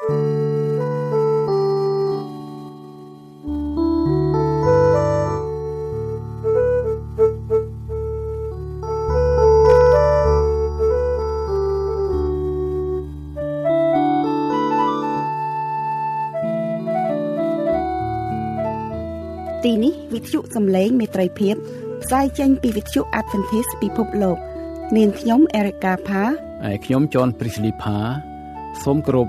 ទីនេះវិទ្យុសំឡេងមេត្រីភាពផ្សាយចេញពីវិទ្យុ Adventist ពិភពលោកនាងខ្ញុំ Erica Pha ហើយខ្ញុំចនព្រីស្លីផាសូមគោរព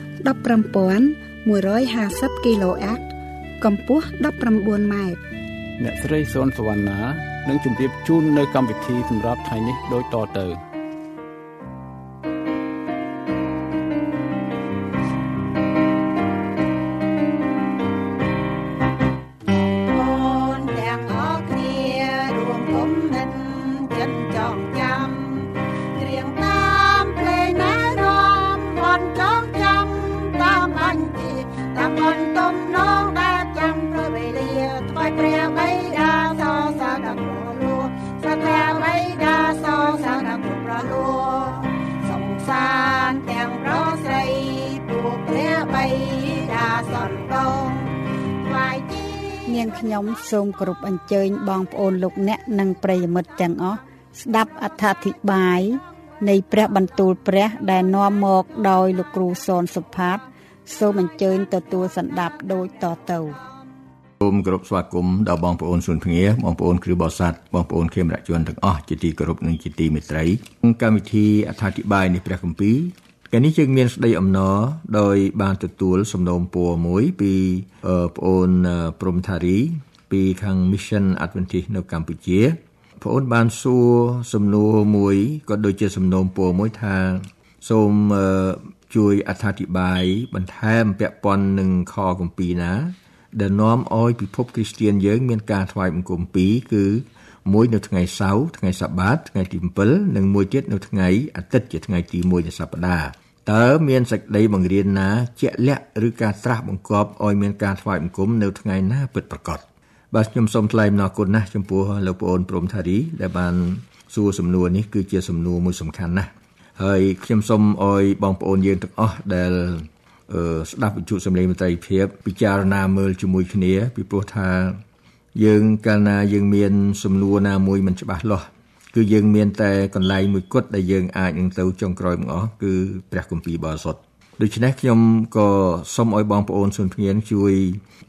15150 kHz កម្ពស់19ម៉ែត្រអ្នកស្រីសុនសវណ្ណានឹងជម្រាបជូននៅកម្មវិធីសម្រាប់ថ្ងៃនេះដូចតទៅ នាងខ្ញុំសូមគោរពអញ្ជើញបងប្អូនលោកអ្នកនិងប្រិយមិត្តទាំងអស់ស្ដាប់អត្ថាធិប្បាយនៃព្រះបន្ទូលព្រះដែលនាំមកដោយលោកគ្រូសនសុផាតសូមអញ្ជើញទទួលសន្តាប់ដូចតទៅសូមគោរពស្វាគមន៍ដល់បងប្អូនសុនភ្ងាបងប្អូនគ្រូបោសាទបងប្អូនខេមរជនទាំងអស់ជាទីគោរពនិងជាទីមេត្រីកម្មវិធីអត្ថាធិប្បាយនៃព្រះគម្ពីរ កាលនេះយើងមានស្ដីអំណរដោយបានទទួលសំណូមពរមួយពីប្អូនព្រំថារី ពីខាង Mission Adventist នៅកម្ពុជាប្អូនបានសួរសំណួរមួយក៏ដូចជាសំណូមពរមួយថាសូមជួយអត្ថាធិប្បាយបន្ថែមពាក់ព័ន្ធនឹងខគម្ពីរណាដែលនាំឲ្យពិភពគ្រីស្ទានយើងមានការថ្វាយបង្គំពីរគឺ មួយនៅថ្ងៃសៅរ៍ថ្ងៃសបាតថ្ងៃទី7និងមួយទៀតនៅថ្ងៃអាទិត្យជាថ្ងៃទី1នៃសប្តាហ៍តើមានសេចក្តីបង្រៀនណាជាក់លាក់ឬការត្រាស់បង្គាប់ឲ្យមានការថ្វាយបង្គំនៅថ្ងៃណាពិតប្រាកដបាទខ្ញុំសូមថ្លែងអំណរគុណណាស់ចំពោះលោកប្អូនព្រំថារីដែលបានសួរសំណួរនេះគឺជាសំណួរមួយសំខាន់ណាស់ហើយខ្ញុំសូមឲ្យបងប្អូនយើងទាំងអស់ដែលអឺស្ដាប់វិទ្យុសំឡេងមន្ត្រីភាពពិចារណាមើលជាមួយគ្នាពីព្រោះថា យើងកាលណាយើងមានសំណួរណាមួយមិនច្បាស់លាស់គឺយើងមានតែកន្លែងមួយគត់ដែលយើងអាចនឹងទៅចុងក្រោយមកអស់គឺព្រះគម្ពីរបរិសុទ្ធដូច្នេះខ្ញុំក៏សូមឲ្យបងប្អូនសុនភ្ងៀនជួយ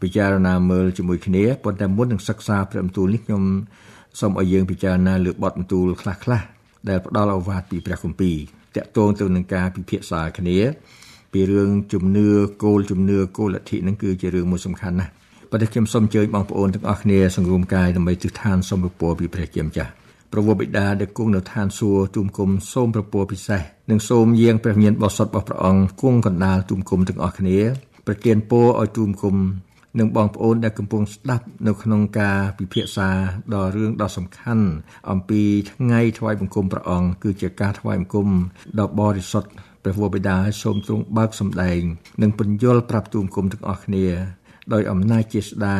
ពិចារណាមើលជាមួយគ្នាប៉ុន្តែមុននឹងសិក្សាព្រះបន្ទូលនេះខ្ញុំសូមឲ្យយើងពិចារណាលើបទបន្ទូលខ្លះៗដែលផ្ដល់ឱវាទពីព្រះគម្ពីរតាក់ទងទៅនឹងការពិភាក្សាគ្នា ពីរឿងជំនឿគោលជំនឿគោលលទ្ធិនឹងគឺជារឿងមួយសំខាន់ណាស់ ប៉ុន្តែខ្ញុំសូមអញ្ជើញបងប្អូនទាំងអស់គ្នាសង្រួមកាយដើម្បីទិដ្ឋានសូមពរពីព្រះជាម្ចាស់ព្រះវរបិតាដែលគង់នៅឋានសួគ៌ទូមគុំសូមប្រពោពិសេសនិងសូមយាងព្រះញាណបរិសុទ្ធរបស់ព្រះអង្គគង់កណ្ដាលទូមគុំទាំងអស់គ្នាប្រទានពរឲ្យទូមគុំនិងបងប្អូនដែលកំពុងស្ដាប់នៅក្នុងការពិភាក្សាដ៏រឿងដ៏សំខាន់អំពីថ្ងៃថ្វាយបង្គំព្រះអង្គគឺជាការថ្វាយបង្គំដ៏បរិសុទ្ធព្រះវរបិតាសូមទ្រង់បើកសម្ដែង និងពន្យល់ប្រាប់ទូមគុំទាំងអស់គ្នា ដោយអំណាចជាស្ដា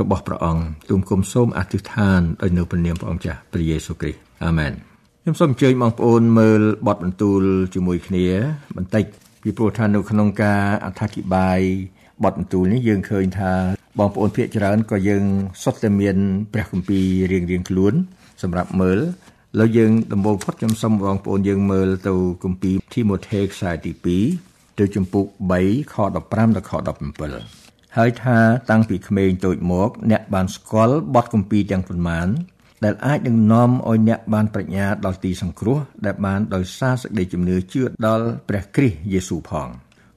របស់ព្រះអង្គទូមគុំសូមអធិដ្ឋានដោយនៅព្រះនាមព្រះអង្គចាស់ព្រះយេស៊ូវគ្រីស្ទអាមែនខ្ញុំសូមអញ្ជើញបងប្អូនមើលបទបន្ទូលជាមួយគ្នាបន្តិចពីព្រោះថានៅក្នុងការអត្ថាធិប្បាយបទបន្ទូលនេះយើងឃើញថាបងប្អូនភាគច្រើនក៏យើងសុទ្ធតែមានព្រះគម្ពីររៀងរៀងខ្លួន សម្រាប់មើលលើយើងដំបូងផុតខ្ញុំសូមបងប្អូនយើងមើលទៅគម្ពីរធីម៉ូថេខ្សែទី2ទៅជំពូក3ខ15ដល់ខ17 ហើយថាតាំងពីក្មេងតូចមកអ្នកបានស្គាល់បទគម្ពីរទាំងប៉ុន្មានដែលអាចនឹងនាំឲ្យអ្នកបានប្រាជ្ញាដល់ទីសង្គ្រោះដែលបានដោយសារសេចក្តីជំនឿជឿដល់ព្រះគ្រីស្ទយេស៊ូវផង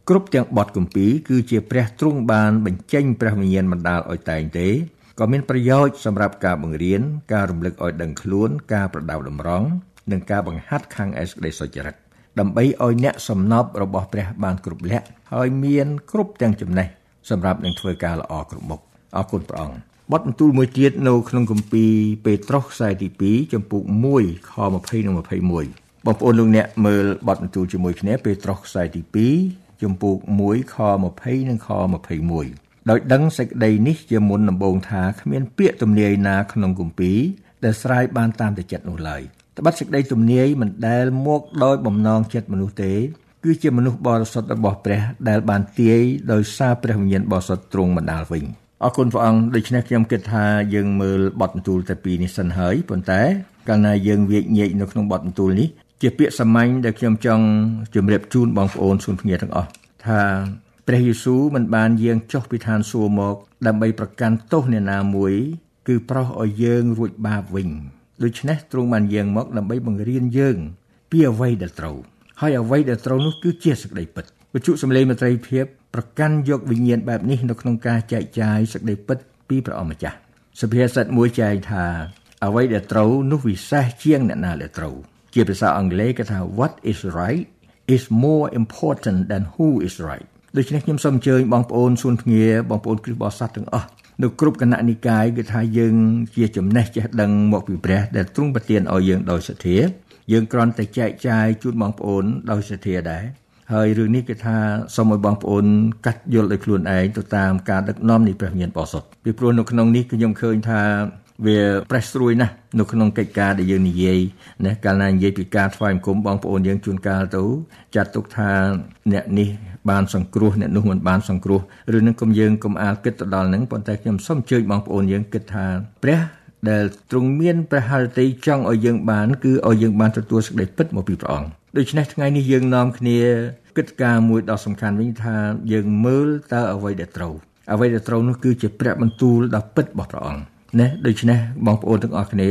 គ្រប់ទាំងបទគម្ពីរគឺជាព្រះទ្រង់បានបញ្ចេញព្រះវិញ្ញាណបណ្ដាលឲ្យតែងទេក៏មានប្រយោជន៍សម្រាប់ការបង្រៀនការរំលឹកឲ្យដឹងខ្លួនការប្រដៅតម្រង់និងការបង្ហាត់ខាងឯសេចក្តីសុចរិតដើម្បីឲ្យអ្នកសំណប់របស់ព្រះបានគ្រប់លក្ខហើយមានគ្រប់ទាំងចំណេះ សម្រាប់នឹងធ្វើការល្អគ្រប់មុខអរគុណព្រះអង្គបទបន្ទូលមួយទៀតនៅក្នុងគម្ពីរពេត្រុសខ្សែទី2ចំពុក1ខ20និង21បងប្អូនលោកអ្នកមើលបទបន្ទូលជាមួយគ្នាពេត្រុសខ្សែទី2ចំពុក1ខ20និងខ21ដោយដឹងសេចក្តីនេះជាមុនដំបូងថាគ្មានពាក្យទំនាយណាក្នុងគម្ពីរដែលស្រាយបានតាមតែចិត្តនោះឡើយត្បិតសេចក្តីទំនាយមិនដែលមកដោយបំណងចិត្តមនុស្សទេ គឺជាមនុស្សបរិសុទ្ធរបស់ព្រះដែលបានទាយដោយសារព្រះវិញ្ញាណបរិសុទ្ធទ្រង់បណ្ដាលវិញអរគុណព្រះអង្គដូច្នេះខ្ញុំគិតថាយើងមើលបទបន្ទូលតែពីរនេះសិនហើយប៉ុន្តែកាលណាយើងវាកញែកនៅក្នុងបទបន្ទូលនេះជាពាក្យសាមញ្ញដែលខ្ញុំចង់ជម្រាបជូនបងប្អូនសុនភ្ងាទាំងអស់ថាព្រះយេស៊ូវមិនបានយាងចុះពីឋានសួគ៌មក ដើម្បីប្រកាន់ទោសអ្នកណាមួយ គឺប្រោសឲ្យយើងរួចបាបវិញដូច្នេះទ្រង់បានយាងមកដើម្បីបង្រៀនយើង ពីអ្វីដែលត្រូវ ហើយអ្វីដែលត្រូវនោះគឺជាសេចក្តីពិតវិជ្ជាសម្លេងមត្រីភាពប្រកាន់យកវិញ្ញាណបែបនេះនៅក្នុងការចែកចាយសេចក្តីពិតពីព្រះអម្ចាស់សុភាសិតមួយចែងថាអ្វីដែលត្រូវនោះវិសេសជាងអ្នកណាដែលត្រូវជាភាសាអង់គ្លេសគេថា what is right is more important than who is right ដូច្នេះខ្ញុំសូមអញ្ជើញបងប្អូនសួនភ្ងាបងប្អូនគ្រិស្តបរិស័ទទាំងអស់នៅគ្រប់គណៈនិកាយគឺថាយើងជាចំណេះចេះដឹងមកពីព្រះដែលទ្រង់ប្រទានឲ្យយើងដោយសទ្ធា យើងគ្រាន់តែចែកចាយជូនបងប្អូនដោយសទ្ធាដែរហើយរឿងនេះគឺថាសូមឲ្យបងប្អូនកាត់យល់ដោយខ្លួនឯងទៅតាមការដឹកនាំនៃព្រះវិញ្ញាណបរិសុទ្ធពីព្រោះនៅក្នុងនេះខ្ញុំឃើញថាវាប្រេះស្រួយណាស់នៅក្នុងកិច្ចការដែលយើងនិយាយណាកាលណានិយាយពីការថ្វាយបង្គំបងប្អូនយើងជួនកាលទៅចាត់ទុកថាអ្នកនេះបានសង្គ្រោះអ្នកនោះមិនបានសង្គ្រោះឬនឹងគុំយើងគុំអាលគិតទៅដល់នឹងប៉ុន្តែខ្ញុំសូមជើញបងប្អូនយើងគិតថាព្រះ ដែលទ្រង់មានព្រះハរតីចង់ឲ្យយើងបានគឺឲ្យយើងបានទទួលសេចក្តីពិតមកពីព្រះអង្គដូច្នេះថ្ងៃនេះយើងនាំគ្នាគិតការមួយដ៏សំខាន់វិញថាយើងមើលតើអ្វីដែលត្រូវអ្វីដែលត្រូវនោះគឺជាព្រះបន្ទូលដ៏ពិតរបស់ព្រះអង្គណាដូច្នេះបងប្អូនទាំងអស់គ្នា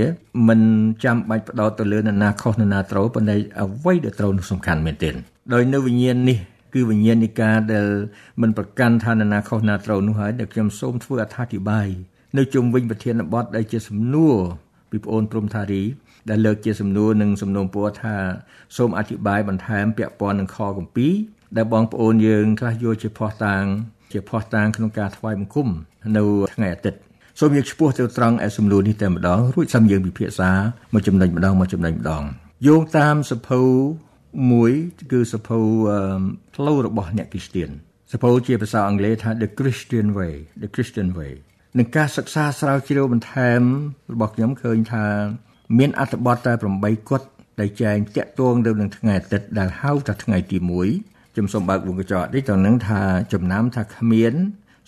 មិនចាំបាច់បដោតទៅលើនរណាខុសនរណាត្រូវប៉ុន្តែអ្វីដែលត្រូវនោះសំខាន់មែនទែនដោយនៅវិញ្ញាណនេះគឺវិញ្ញាណនៃការដែលមិនប្រកាន់ថានរណាខុសណាត្រូវនោះហើយដែលខ្ញុំសូមធ្វើអត្ថាធិប្បាយ នៅជុំវិញប្រធានបទដែលជាសំណួរពីប្អូនព្រំថារីដែលលើកជាសំណួរនិងសំណូមពរថាសូមអធិប្បាយបន្ថែមពាក់ព័ន្ធនឹងខគម្ពីរដែលបងប្អូនយើងខ្លះយកជាផោះតាង ជាផោះតាងក្នុងការថ្វាយបង្គំនៅថ្ងៃអាទិត្យសូមយើងឆ្ពោះទៅត្រង់ឯសំណួរនេះតែម្ដងរួចសំយើងពិភាក្សាមួយចំណុចម្ដងមួយចំណុចម្ដងយោងតាមសភៅមួយគឺសភៅផ្លូវរបស់អ្នកគ្រីស្ទៀនសភៅជាភាសាអង់គ្លេសថា The Christian Way The Christian Way នឹងការសិក្សាស្រាវជ្រាវបន្ថែមរបស់ខ្ញុំឃើញថាមានអត្ថបទតែ8គត់ដែលចែងតាក់ទងទៅនឹងថ្ងៃអាទិត្យដែលហៅថាថ្ងៃទី1ខ្ញុំសូមបើកវងកញ្ចក់នេះទៅនឹងថាចំណាំថាគ្មាន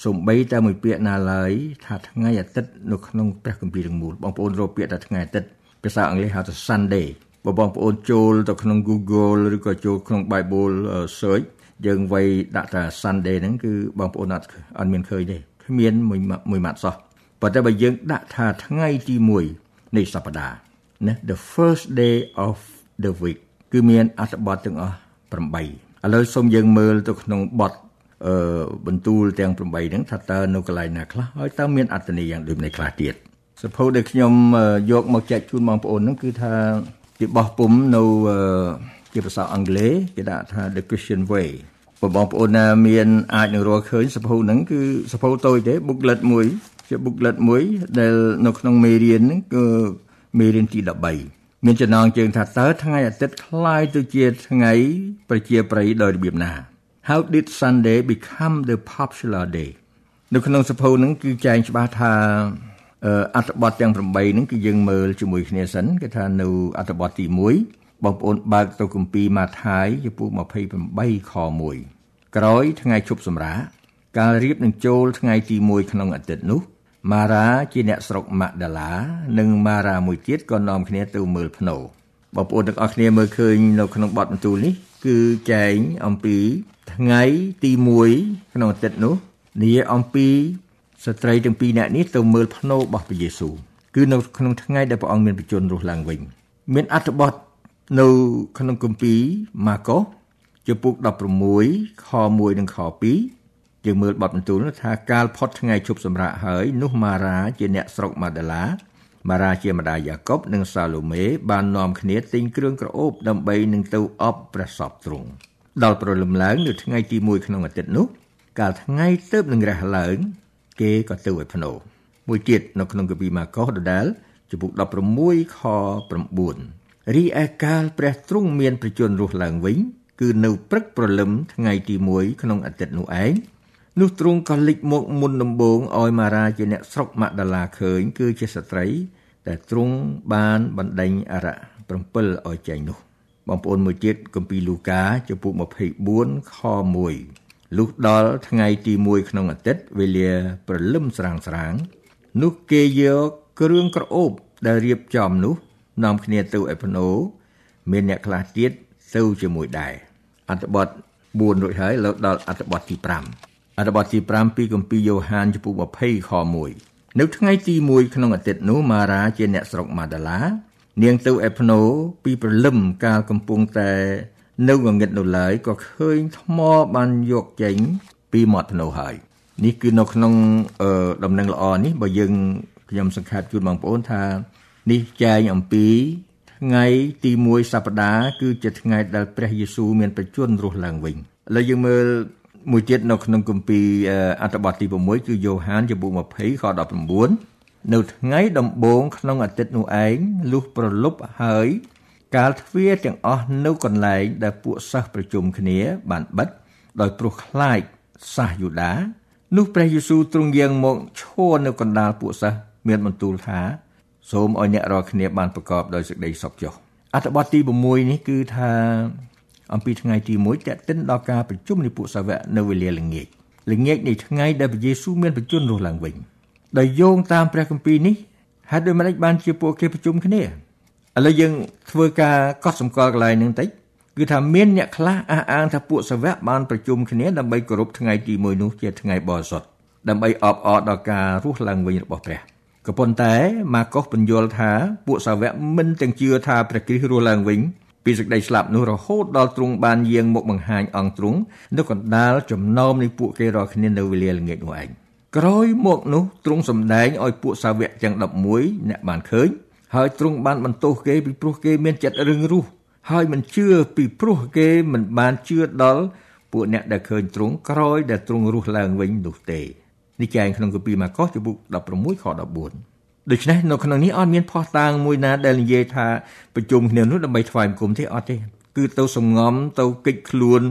សំបីតែមួយពាក្យណាឡើយថាថ្ងៃអាទិត្យនៅក្នុងព្រះគម្ពីរទាំងមូលបងប្អូនរកពាក្យថាថ្ងៃអាទិត្យភាសាអង់គ្លេសហៅថា Sunday បើបងប្អូនចូលទៅក្នុង Google ឬក៏ចូលក្នុង Bible search យើងវាយដាក់ថា Sunday ហ្នឹងគឺបងប្អូនអត់អត់មានឃើញទេ គ្មានមួយមួយម៉ាត់សោះប៉ុន្តែបើយើងដាក់ថាថ្ងៃទី1នៃសប្តាហ៍ណា the first day of the week គឺមានអត្ថបទទាំងអស់8ឥឡូវសូមយើងមើលទៅក្នុងបទអឺបន្ទូលទាំង8ហ្នឹងថាតើនៅកន្លែងណាខ្លះហើយតើមានអត្ថន័យយ៉ាងដូចម្តេចខ្លះទៀតសភៅដែលខ្ញុំយកមកចែកជូនបងប្អូនហ្នឹងគឺថាគេបោះពុំនៅជាភាសាអង់គ្លេសគេដាក់ថា the Christian way បងប្អូនណាមានអាចនឹងរកឃើញសភៅហ្នឹងគឺសភៅតូចទេ booklet មួយជា booklet មួយដែលនៅក្នុងមេរៀនហ្នឹងគឺមេរៀនទី13មានចំណងជើងថាតើថ្ងៃអាទិត្យคล้ายទៅជាថ្ងៃប្រជាប្រិយដោយរបៀបណា How did Sunday become the popular day នៅក្នុងសភៅហ្នឹងគឺចែងច្បាស់ថាអត្ថបទទាំង8ហ្នឹងគឺយើងមើលជាមួយគ្នាសិនគេថានៅអត្ថបទទី1បងប្អូនបើកទៅគម្ពីរម៉ាថាយចំពោះ28ខ1 ក្រោយថ្ងៃជប់សម្រាកាលរៀបនឹងចូលថ្ងៃទី1ក្នុងអាទិត្យនោះម៉ារ៉ាជាអ្នកស្រុកម៉ាក់ដាឡានិងម៉ារ៉ាមួយទៀតក៏នាំគ្នាទៅមើលភ្នូបងប្អូនទាំងអស់គ្នាមើលឃើញនៅក្នុងបទបន្ទូលនេះគឺចែងអំពីថ្ងៃទី1ក្នុងអាទិត្យនោះនិយាយអំពីស្ត្រីទាំងពីរនាក់នេះទៅមើលភ្នូរបស់ព្រះយេស៊ូវគឺនៅក្នុងថ្ងៃដែលព្រះអង្គមានបញ្ជន់រស់ឡើងវិញមានអត្ថបទនៅក្នុងគម្ពីរម៉ាកុស ជំពូក16ខ1និងខ2យើងមើលបទបន្ទូលថាកាលផុតថ្ងៃជប់សម្រាប់ហើយនោះម៉ារ៉ាជាអ្នកស្រុកម៉ាដាឡាម៉ារ៉ាជាម្ដាយយ៉ាកុបនិងសាឡូមេបាននាំគ្នាទិញគ្រឿងក្រអូបដើម្បីនឹងទៅអបព្រះសពទ្រង់ដល់ព្រលឹមឡើងនៅថ្ងៃទី1ក្នុងអាទិត្យនោះកាលថ្ងៃទៅនឹងរះឡើងគេក៏ទៅឲ្យភ្នោមួយទៀតនៅក្នុងកាពីម៉ាកុសដដែលចំពុក16ខ9រីឯកាលព្រះទ្រង់មានប្រជញ្ញរស់ឡើងវិញ គឺនៅព្រឹកព្រលឹមថ្ងៃទី1ក្នុងអាទិត្យនោះឯងនោះទ្រង់ក៏លេចមកមុនដំបូងឲ្យម៉ារ៉ាជាអ្នកស្រុកម៉ាក់ដាឡាឃើញ គឺជាស្ត្រីដែលទ្រង់បានបណ្ដេញអរៈ7ឲ្យចេញនោះ បងប្អូនមួយទៀតគម្ពីរលូកាចំពុក24ខ1លុះដល់ថ្ងៃទី1ក្នុងអាទិត្យវេលាព្រលឹមស្រាងស្រាង នោះគេយកគ្រឿងក្រអូបដែលរៀបចំនោះនាំគ្នាទៅអេផណូមានអ្នកខ្លះទៀតទៅជាមួយដែរ អត្ថបទ4រួចហើយលើដល់អត្ថបទទី5អត្ថបទទី5ពីគម្ពីរយ៉ូហានចំពុក20ខ1នៅថ្ងៃទី1ក្នុងអាទិត្យនោះម៉ារ៉ាជាអ្នកស្រុកម៉ាដាឡានាងទៅអេផណូពីព្រលឹមកាលកំពុងតែនៅងងឹតនៅឡើយក៏ឃើញថ្មបានយកចេញពីមាត់ភ្នោហើយនេះគឺនៅក្នុងដំណឹងល្អនេះបើយើងខ្ញុំសង្ខេបជូនបងប្អូនថា នេះចែងអំពី ថ្ងៃទី1សប្តាហ៍គឺជាថ្ងៃដែលព្រះយេស៊ូវមានប្រជញ្ញរស់ឡើងវិញឥឡូវយើងមើលមួយទៀតនៅក្នុងគម្ពីរអត្ថបទទី6គឺយ៉ូហានចំពុក20ខ19នៅថ្ងៃដំបូងក្នុងអាទិត្យនោះឯងលុះប្រលប់ហើយកាលទ្វារទាំងអស់នៅកន្លែងដែលពួកសិស្សប្រជុំគ្នាបានបិទដោយព្រោះខ្លាចសាសយូដានោះព្រះយេស៊ូវទ្រង់យាងមកឈរនៅកណ្ដាលពួកសិស្សមានបន្ទូលថា សូមឲ្យអ្នករាល់គ្នាបានប្រកបដោយសេចក្តីសុខចុះអត្ថបទទី6នេះគឺថាអំពីថ្ងៃទី1តេតិនដល់ការប្រជុំនៃពួកសាវកនៅវេលាល្ងាចល្ងាចនៃថ្ងៃដែលព្រះយេស៊ូវមានប្រជញ្ញរស់ឡើងវិញដោយយោងតាមព្រះគម្ពីរនេះហេតុដូចម្តេចបានជាពួកគេប្រជុំគ្នាឥឡូវយើងធ្វើការកត់សម្គាល់កន្លែងនឹងតិចគឺថាមានអ្នកខ្លះអះអាងថាពួកសាវកបានប្រជុំគ្នាដើម្បីគោរពថ្ងៃទី1នោះជាថ្ងៃបរិសុទ្ធដើម្បីអបអរដល់ការរស់ឡើងវិញរបស់ព្រះ ក៏ប៉ុន្តែម៉ាកុសបញ្យល់ថាពួកសាវកមិនទាំងជឿថាព្រះគ្រីស្ទរស់ឡើងវិញពីសេចក្តីស្លាប់នោះរហូតដល់ទ្រង់បានយាងមកបង្ហាញអង្គទ្រង់នៅកណ្ដាលចំណោមនៃពួកគេរាល់គ្នានៅវេលាល្ងាចនោះឯងក្រោយមកនោះទ្រង់សម្ដែងឲ្យពួកសាវកទាំង11អ្នកបានឃើញហើយទ្រង់បានបន្ទោសគេពីព្រោះគេមានចិត្តរឹងរូសហើយមិនជឿពីព្រោះគេមិនបានជឿដល់ពួកអ្នកដែលឃើញទ្រង់ក្រោយដែលទ្រង់រស់ឡើងវិញនោះទេ នេះចែងក្នុងគម្ពីរម៉ាកុសជំពូក16ខ14ដូច្នេះនៅក្នុងនេះអត់មានផុសតាងមួយណាដែលនិយាយថាប្រជុំគ្នានោះដើម្បីថ្វាយបង្គំទេអត់ទេគឺទៅសងំទៅកិច្ចខ្លួន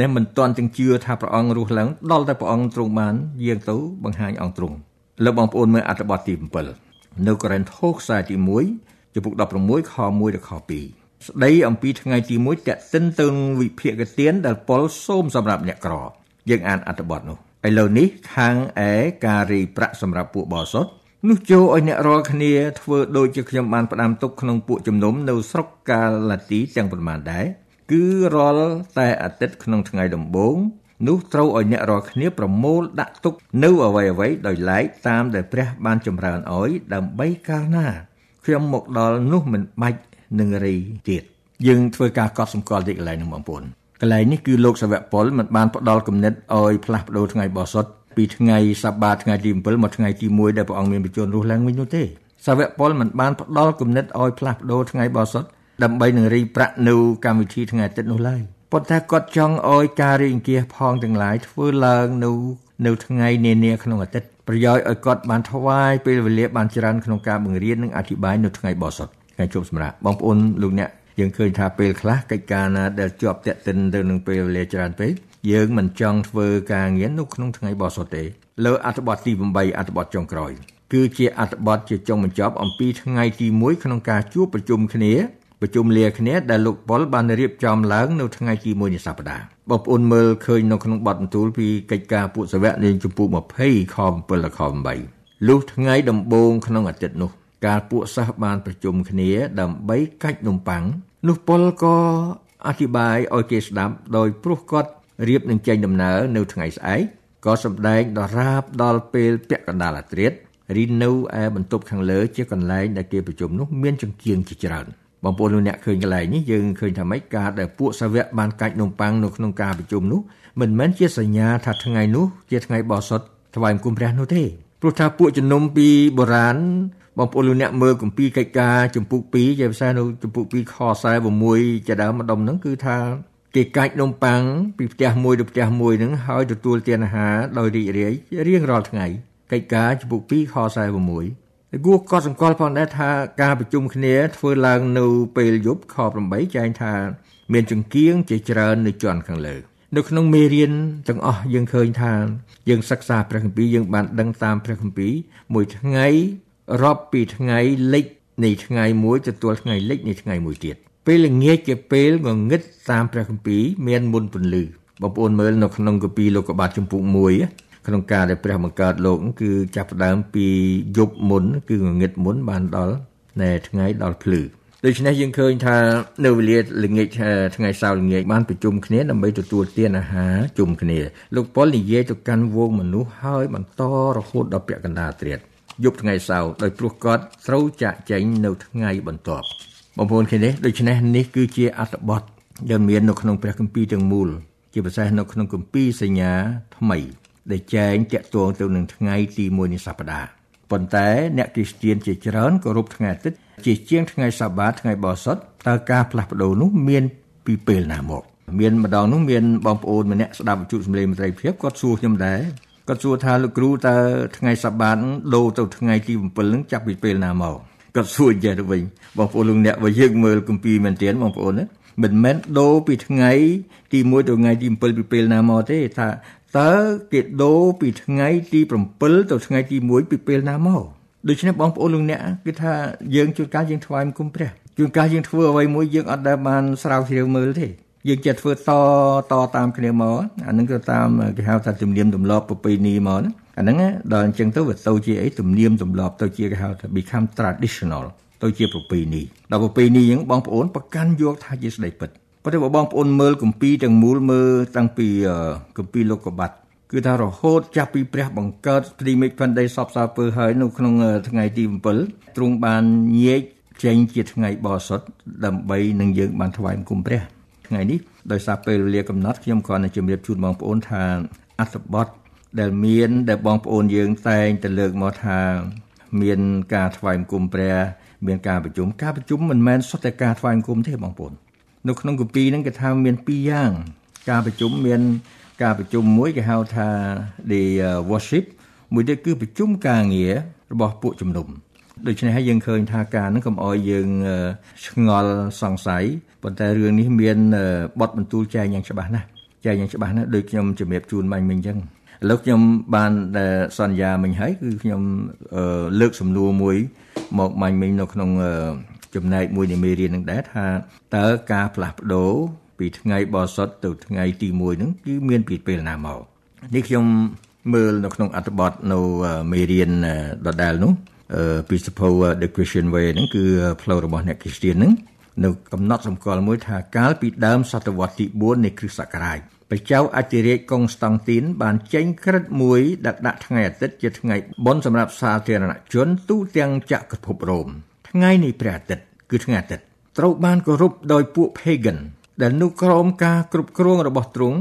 នេះមិនទាន់ទាំងជឿថាព្រះអង្គរស់ឡើងដល់តែព្រះអង្គទ្រង់បានយាងទៅបង្ហាញអង្គទ្រង់លើបងប្អូនមើលអត្ថបទទី7នៅកូរិនថូសខ្សែទី1ចំពុក16ខ1ដល់ខ2ស្ដីអំពីថ្ងៃទី1តាក់ទិនទៅវិភាគទានដែលប៉ុលសូមសម្រាប់អ្នកក្រយើងអានអត្ថបទនោះ ឥឡូវនេះខាងឯការរីប្រាក់សម្រាប់ពួកបោសុតនោះចូលឲ្យអ្នករាល់គ្នាធ្វើដូចជាខ្ញុំបានផ្ដាំទុកក្នុងពួកជំនុំនៅស្រុកកាឡាទីទាំងប៉ុន្មានដែរគឺរាល់តែអាទិត្យក្នុងថ្ងៃដំបូងនោះត្រូវឲ្យអ្នករាល់គ្នាប្រមូលដាក់ទុកនៅអ្វីអ្វីដោយឡែកតាមដែលព្រះបានចម្រើនឲ្យដើម្បីកាលណាខ្ញុំមកដល់នោះមិនបាច់និងរីទៀតយើងធ្វើការកត់សម្គាល់ទីកន្លែងនេះបងប្អូនក ន្លែងនេះគឺលោកសាវកប៉ុលមិនបានផ្ដល់គំនិតឲ្យផ្លាស់ប្ដូរថ្ងៃបោះសុតពីថ្ងៃសបាតថ្ងៃទី7មកថ្ងៃទី1ដែលព្រះអង្គមានបញ្ជូនរស់ឡើងវិញនោះទេសាវកប៉ុលមិនបានផ្ដល់គំនិតឲ្យផ្លាស់ប្ដូរថ្ងៃបោះសុតដើម្បីនឹងរីប្រាក់នៅកម្មវិធីថ្ងៃអាទិត្យនោះឡើយប៉ុន្តែគាត់ចង់ឲ្យការរីអង្គាសផងទាំងឡាយធ្វើឡើងនៅនៅថ្ងៃនានាក្នុងអាទិត្យប្រយោជន៍ឲ្យគាត់បានថ្វាយពេលវេលាបានច្រើនក្នុងការបង្រៀននិងអធិប្បាយនៅថ្ងៃបោះសុតថ្ងៃជប់សម្រាប់បងប្អូនលោកអ្នក យើងឃើញថាពេលខ្លះកិច្ចការណាដែលជាប់តាក់ទិនទៅនឹងពេលវេលាច្រើនពេកយើងមិនចង់ធ្វើការងារនៅក្នុងថ្ងៃបោះសុតទេលើអត្ថបទទី8អត្ថបទចុងក្រោយគឺជាអត្ថបទជាចុងបញ្ចប់អំពីថ្ងៃទី1ក្នុងការជួបប្រជុំគ្នាប្រជុំលាគ្នាដែលលោកប៉ុលបានរៀបចំឡើងនៅថ្ងៃទី1នៃសប្តាហ៍បងប្អូនមើលឃើញនៅក្នុងបទបន្ទូលពីកិច្ចការពួកសាវកនៃជំពូក20ខ7ដល់ខ8លុះថ្ងៃដំបូងក្នុងអាទិត្យនោះ កាលពួកសិស្សបានប្រជុំគ្នាដើម្បីកាច់នំប៉័ង នោះពលក៏អធិប្បាយឲ្យគេស្ដាប់ដោយព្រោះគាត់រៀបនឹងចេញដំណើរនៅថ្ងៃស្អែកក៏សម្ដែងដល់រាបដល់ពេលពាក់កណ្ដាលអាត្រៀតរីនៅឯបន្ទប់ខាងលើជាកន្លែងដែលគេប្រជុំនោះមានចង្កៀងជាច្រើនបងប្អូនលោកអ្នកឃើញកន្លែងនេះយើងឃើញថាម៉េចការដែលពួកសាវកបានកាច់នំប៉័ងនៅក្នុងការប្រជុំនោះមិនមែនជាសញ្ញាថាថ្ងៃនោះជាថ្ងៃបោះសុតថ្វាយបង្គំព្រះនោះទេ ព្រោះថាពួកជំនុំពីបុរាណបងប្អូនលោកអ្នកមើលគម្ពីរកិច្ចការចំពុក2ជាភាសានៅចំពុក2ខ46ជាដើមម្ដុំហ្នឹងគឺថាគេកាច់នំប៉័ងពីផ្ទះមួយទៅផ្ទះមួយហ្នឹងហើយទទួលទានអាហារដោយរីករាយរៀងរាល់ថ្ងៃកិច្ចការចំពុក2ខ46គួរកត់សម្គាល់ផងដែរថាការប្រជុំគ្នាធ្វើឡើងនៅពេលយប់ខ8ចែងថា មានចង្គៀងជាច្រើននៅជាន់ខាងលើ នៅក្នុងមេរៀនទាំងអស់យើងឃើញថា យើងសិក្សាព្រះគម្ពីរយើងបានដឹងតាមព្រះគម្ពីរមួយថ្ងៃរាប់ពីថ្ងៃលិចនៃថ្ងៃមួយទទួលថ្ងៃលិចនៃថ្ងៃមួយទៀតពេលល្ងាចជាពេលងងឹតតាមព្រះគម្ពីរមានមុនពន្លឺបងប្អូនមើលនៅក្នុងគម្ពីរលោកុបាទចំពុក1ក្នុងការដែលព្រះបង្កើតលោកគឺចាប់ផ្ដើមពីយប់មុន គឺងងឹតមុនបានដល់នៅថ្ងៃដល់ភ្លឺ ដូច្នេះយើងឃើញថានៅវេលាល្ងាចថ្ងៃសៅរ៍ល្ងាចបានប្រជុំគ្នាដើម្បីទទួលទានអាហារជុំគ្នាលោកប៉ុលនិយាយទៅកាន់វងមនុស្សហើយបន្តរហូតដល់ពាក់កណ្ដាលត្រៀតយប់ថ្ងៃសៅរ៍ដោយព្រោះគាត់ត្រូវចាក់ចែងនៅថ្ងៃបន្ទាប់បងប្អូនឃើញទេដូច្នេះនេះគឺជាអត្ថបទដែលមាននៅក្នុងព្រះគម្ពីរទាំងមូលជាពិសេសនៅក្នុងគម្ពីរសញ្ញាថ្មីដែលចែងតាក់ទងទៅនឹងថ្ងៃទី1នៃសប្តាហ៍ ប៉ុន្តែអ្នកគ្រីស្ទានជាច្រើនគោរពថ្ងៃអាទិត្យជាជាងថ្ងៃសបាតថ្ងៃបោសុតតើការផ្លាស់ប្ដូរនោះមានពីពេលណាមកមានម្ដងនោះមានបងប្អូនម្នាក់ស្ដាប់វិទ្យុសំឡេងមន្ត្រីភាពគាត់សួរខ្ញុំដែរគាត់សួរថាលោកគ្រូតើថ្ងៃសបាតដូរទៅថ្ងៃទី7ហ្នឹងចាប់ពីពេលណាមកគាត់សួរចេះទៅវិញបងប្អូនលោកអ្នកបើយើងមើលគម្ពីរមែនទែនបងប្អូនណាមិនមែនដូរពីថ្ងៃទី1ទៅថ្ងៃទី7ពីពេលណាមកទេថា តើគេដូរពីថ្ងៃទី7ទៅថ្ងៃទី1ពីពេលណាមកដូច្នេះបងប្អូនលោកអ្នកគឺថាយើងជួនកាលយើងថ្វាយគុំព្រះជួនកាលយើងធ្វើអ្វីមួយយើងអត់ដែលបានស្រាវជ្រាវមើលទេយើងចេះធ្វើតតតាមគ្នាមកអានឹងទៅតាមគេហៅថាទំនៀមទម្លាប់ប្រពៃណីមកណាអាហ្នឹងដល់អញ្ចឹងទៅវាទៅជាអីទំនៀមទម្លាប់ទៅជាគេហៅថា become traditional ទៅជាប្រពៃណីដល់ប្រពៃណីអញ្ចឹងបងប្អូនប្រកាន់យកថាជាស្ដីពិត ប៉ុន្តែបើបងប្អូនមើលគម្ពីរទាំងមូលមើលតាំងពីគម្ពីរលោកុបាត់គឺថារហូតចាប់ពីព្រះបង្កើតព្រីមេឃផែនដីសពសាពើហើយនៅក្នុងថ្ងៃទី7ទ្រង់បានញែកចេញជាថ្ងៃបរិសុទ្ធដើម្បីនឹងយើងបានថ្វាយបង្គំព្រះថ្ងៃនេះដោយសារពេលវេលាកំណត់ខ្ញុំគ្រាន់តែជម្រាបជូនបងប្អូនថាអត្ថបទដែលមានដែលបងប្អូនយើងតែងតែលើកមកថាមានការថ្វាយបង្គំព្រះ មានការប្រជុំការប្រជុំមិនមែនសុទ្ធតែការថ្វាយបង្គំទេបងប្អូន នៅក្នុងគម្ពីរហ្នឹងគេថាមានពីរយ៉ាង ការប្រជុំមាន ការប្រជុំមួយគេហៅថា the worship មួយទៀតគឺប្រជុំការងាររបស់ពួកជំនុំដូច្នេះហើយយើងឃើញថាការហ្នឹងកុំអោយយើងឆ្ងល់សង្ស័យប៉ុន្តែរឿងនេះមានបទបន្ទូលចែងយ៉ាងច្បាស់ណាស់ចែងយ៉ាងច្បាស់ណាស់ដូចខ្ញុំជំរាបជូនមិញមិញអញ្ចឹងឥឡូវខ្ញុំបានសន្យាមិញហើយគឺខ្ញុំលើកសំណួរមួយមកមាញ់មិញនៅក្នុង ចំណែកមួយនៃមេរៀននឹងដែរថាតើការផ្លាស់ប្ដូរពីថ្ងៃបរិសុទ្ធទៅថ្ងៃទី1ហ្នឹងគឺមានពីពេលណាមកនេះខ្ញុំមើលនៅក្នុងអត្ថបទនៅមេរៀនដដែលនោះពីសភៅ The Christian Way ហ្នឹងគឺផ្លូវរបស់អ្នកគ្រីស្ទានហ្នឹងនៅកំណត់សម្គាល់មួយថាកាលពីដើមសតវត្សទី4នៃគ្រិស្តសករាជព្រះចៅអធិរាជកុងស្តង់ទីន បានចេញក្រឹតមួយដាក់ដាក់ថ្ងៃអាទិត្យជាថ្ងៃបុណ្យសម្រាប់សាធារណជនទូទាំងចក្រភពរ៉ូម ថ្ងៃនៃព្រះអាទិត្យគឺថ្ងៃអាទិត្យត្រូវបានគោរពដោយពួក pagan ដែលនោះក្រោមការគ្រប់គ្រងរបស់ទ្រង់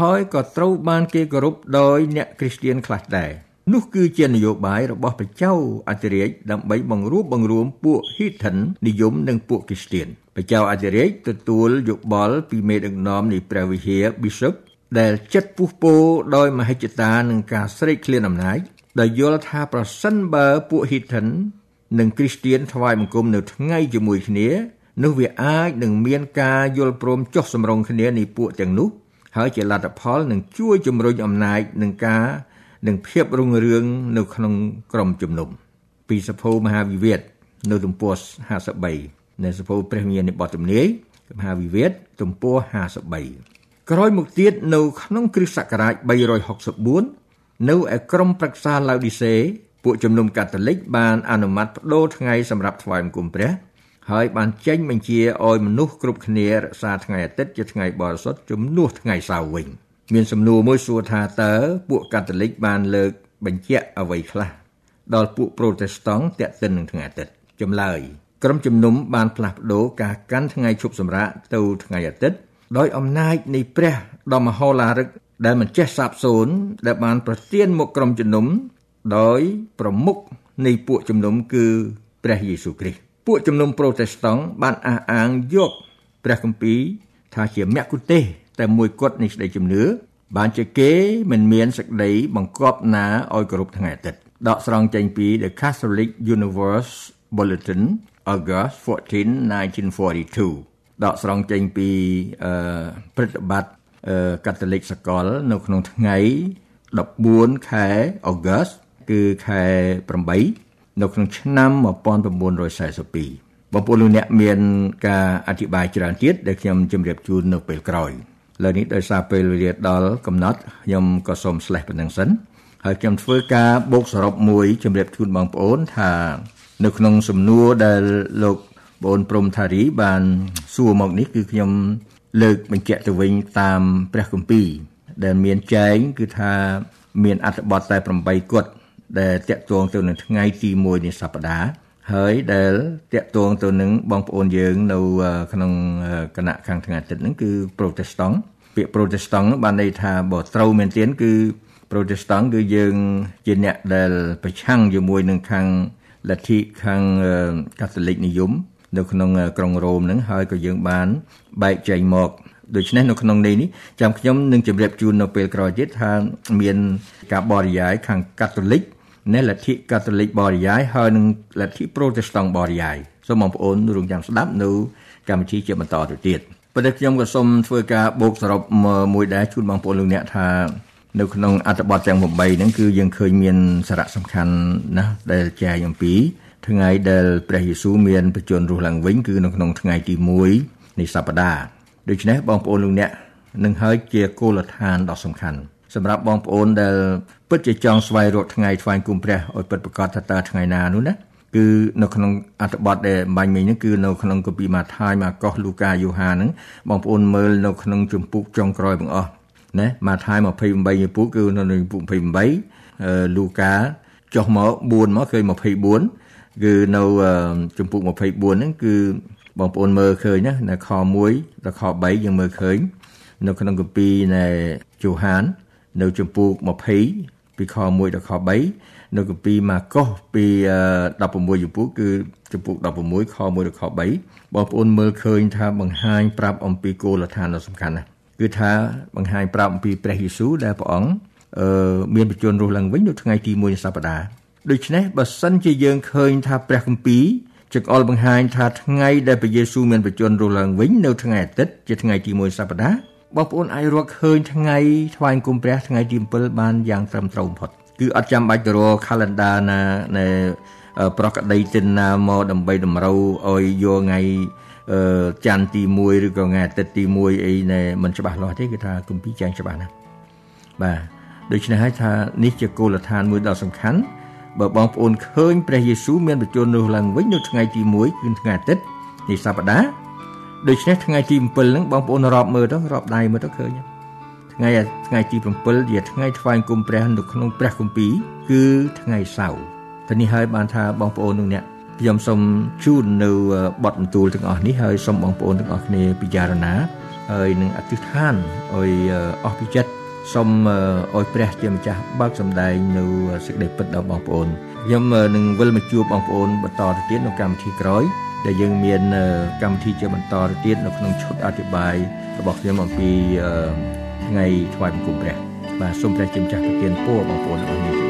ហើយក៏ត្រូវបានគេគោរពដោយអ្នកគ្រីស្ទានខ្លះដែរនោះគឺជានយោបាយរបស់ព្រះចៅអធិរាជដើម្បីបង្រួបបង្រួមពួកហ៊ីថិននិយមនិងពួកគ្រីស្ទានព្រះចៅអធិរាជទទួលយោបល់ពីមេដឹកនាំនៃព្រះវិហារ Bishop ដែលចិត្តពុះពោដោយមហិច្ឆតានឹងការស្រេកឃ្លានអំណាចដោយយល់ថាប្រសិនបើពួកហ៊ីថិ ននិងគ្រីស្ទានថ្វាយបង្គំនៅថ្ងៃជាមួយគ្នានោះវាអាចនឹងមានការយល់ព្រមចុះសម្រុងគ្នានៃពួកទាំងនោះហើយជាលទ្ធផលនឹងជួយជំរុញអំណាចនឹងការនឹងភាពរុងរឿងនៅក្នុងក្រមជំនុំពីសភៅមហាវិវេតនៅទំព័រ53នៃសភៅព្រះវិញ្ញាណនៃបទទំនាយមហាវិវេតទំព័រ53ក្រោយមកទៀតនៅក្នុងគ្រិស្តសករាជ364នៅឯក្រមប្រឹក្សាឡាវឌីសេ ពួកជំនុំកាតូលិកបានអនុម័តបដូរថ្ងៃសម្រាប់ថ្វាយបង្គំព្រះហើយបានចេញបញ្ជាឲ្យមនុស្សគ្រប់គ្នារក្សាថ្ងៃអាទិត្យជាថ្ងៃបរិសុទ្ធជំនួសថ្ងៃសៅរ៍វិញមានសំណួរមួយសួរថាតើពួកកាតូលិកបានលើកបញ្ជាក់អ្វីខ្លះដល់ពួកប្រូតេស្តង់ទាក់ទិននឹងថ្ងៃអាទិត្យចម្លើយក្រុមជំនុំបានផ្លាស់ប្ដូរការកាន់ថ្ងៃឈប់សម្រាកទៅថ្ងៃអាទិត្យដោយអំណាចនៃព្រះដ៏មហោឡារិកដែលមិនចេះសាបសូន្យដែលបានប្រទានមកក្រុមជំនុំ ដោយប្រមុខនៃពួកជំនុំគឺព្រះយេស៊ូវគ្រីស្ទពួកជំនុំប្រូតេស្តង់បានអះអាងយកព្រះគម្ពីរថាជាមគ្គុទេសតែមួយគត់នៃស្ដីជំនឿបានជាគេមិនមានសេចក្តីបង្គាប់ណាឲ្យគោរពថ្ងៃអាទិត្យដកស្រង់ចេញពី The Catholic Universe Bulletin August 14 1942ដកស្រង់ចេញពីអឺព្រឹត្តិបត្តិអឺកាតូលិកសកល នៅក្នុងថ្ងៃ14ខែអុកុស គឺខែ8នៅក្នុងឆ្នាំ1942បងប្អូនលោកអ្នកមានការអធិប្បាយច្រើនទៀតដែលខ្ញុំជម្រាបជូននៅពេលក្រោយឥឡូវនេះដោយសារពេលវេលាដល់កំណត់ខ្ញុំក៏សូមស្លេះប៉ុណ្្នឹងសិនហើយខ្ញុំធ្វើការបូកសរុបមួយជម្រាបជូនបងប្អូនថានៅក្នុងសំណួរដែលលោកបងព្រំថារីបានសួរមកនេះគឺខ្ញុំលើកបញ្ជាក់ទៅវិញតាមព្រះគម្ពីរដែលមានចែងគឺថាមានអត្ថបទតែ8គត់ ដែលតាក់ទងទៅនឹងថ្ងៃទី1នៃសប្តាហ៍ហើយដែលតាក់ទងទៅនឹងបងប្អូនយើងនៅក្នុងគណៈខាងថ្ងៃអាទិត្យហ្នឹងគឺ Protestant ពាក្យ Protestant បានន័យថាបើត្រូវមែនទែនគឺ Protestant គឺយើងជាអ្នកដែលប្រឆាំងជាមួយនឹងខាងលទ្ធិខាងកាតូលិកនិយមនៅក្នុងក្រុងរ៉ូមហ្នឹងហើយក៏យើងបានបែកចែកមកដូច្នេះនៅក្នុងនេះនេះចាំខ្ញុំនឹងជម្រាបជូននៅពេលក្រោយទៀតថាមានការបរិយាយខាងកាតូលិក នៃលទ្ធិកាតូលិកបរិយាយហើយនិងលទ្ធិប្រូតេស្តង់បរិយាយសូមបងប្អូនរងចាំស្ដាប់នៅកម្មវិធីជាបន្តទៅទៀតប៉ុន្តែខ្ញុំក៏សូមធ្វើការបូកសរុបមួយដែរជូនបងប្អូនលោកអ្នកថានៅក្នុងអត្ថបទទាំង8ហ្នឹងគឺយើងឃើញមានសារៈសំខាន់ណាស់ដែលចែកអំពីថ្ងៃដែលព្រះយេស៊ូវមានបញ្ជូនរស់ឡើងវិញគឺនៅក្នុងថ្ងៃទី1នៃសប្តាហ៍ដូច្នេះបងប្អូនលោកអ្នកនឹងហើយជាគោលដ្ឋានដ៏សំខាន់ សម្រាប់បងប្អូនដែលពិតជាចង់ស្វែងរកថ្ងៃថ្វាយគុំព្រះឲ្យពិតប្រាកដថាតើថ្ងៃណានោះណាគឺនៅក្នុងអត្ថបទដែលបាញ់មិញហ្នឹងគឺនៅក្នុងកូពីម៉ាថាយម៉ាកុសលូកាយូហាហ្នឹងបងប្អូនមើលនៅក្នុងជំពូកចុងក្រោយទាំងអស់ណាម៉ាថាយ28ជំពូកគឺនៅក្នុងជំពូក28លូកាចុះមក4មកឃើញ24គឺនៅជំពូក24ហ្នឹងគឺបងប្អូនមើលឃើញណានៅខ1ដល់ខ3យើងមើលឃើញនៅក្នុងគម្ពីរនៃយូហាន នៅចំពោះ20ពីខ1ដល់ខ3នៅគម្ពីរម៉ាកុសពី16ចំពោះគឺចំពោះ16ខ1ដល់ខ3បងប្អូនមើលឃើញថាបង្ហាញប្រាប់អំពីគោលដ្ឋានដ៏សំខាន់ណាស់គឺថាបង្ហាញប្រាប់អំពីព្រះយេស៊ូវដែលព្រះអង្គអឺមានបញ្ជូនរស់ឡើងវិញនៅថ្ងៃទី1នៃសប្តាហ៍ដូច្នេះបើសិនជាយើងឃើញថាព្រះគម្ពីរចង្អុលបង្ហាញថាថ្ងៃដែលព្រះយេស៊ូវមានបញ្ជូនរស់ឡើងវិញនៅថ្ងៃអាទិត្យជាថ្ងៃទី1សប្តាហ៍ បងប្អូនអាចរកឃើញថ្ងៃថ្វាយគុំព្រះថ្ងៃទី7បានយ៉ាងត្រឹមត្រូវបំផុតគឺអត់ចាំបាច់ទៅរក calendar ណានៃប្រកដីទិនណាមកដើម្បីតម្រូវឲ្យយកថ្ងៃច័ន្ទទី1ឬក៏ថ្ងៃអាទិត្យទី1អីណែមិនច្បាស់លាស់ទេគឺថាគម្ពីរចែងច្បាស់ណាស់បាទដូច្នេះហើយថានេះជាគោលដ្ឋានមួយដ៏សំខាន់បើបងប្អូនឃើញព្រះយេស៊ូវមានបញ្ជូនរស់ឡើងវិញនៅថ្ងៃទី1គឺថ្ងៃអាទិត្យនៃសប្តាហ៍ ដូច្នេះថ្ងៃទី7ហ្នឹងបងប្អូនរាប់មើលទៅរាប់ដៃមើលទៅឃើញថ្ងៃថ្ងៃទី7ជាថ្ងៃថ្វាយគុំព្រះនៅក្នុងព្រះគម្ពីរគឺថ្ងៃសៅរ៍តែនេះហើយបានថាបងប្អូននោះអ្នកខ្ញុំសូមជូននៅបទបន្ទូលទាំងអស់នេះហើយសូមបងប្អូនទាំងអស់គ្នាពិចារណាហើយនឹងអធិដ្ឋានឲ្យអស់ពីចិត្តសូមឲ្យព្រះជាម្ចាស់បើកសម្ដែងនៅសេចក្តីពិតដល់បងប្អូនខ្ញុំនឹងវិលមកជួបបងប្អូនបន្តទៅទៀតនៅកម្មវិធីក្រោយ ដែលយើងមានកម្មវិធីជាបន្តទៅទៀតនៅក្នុងឈុតអធិប្បាយរបស់ខ្ញុំអំពីថ្ងៃថ្វាយបង្គំព្រះបាទសូមព្រះជាម្ចាស់ប្រទានពរបងប្អូនអស់នេះ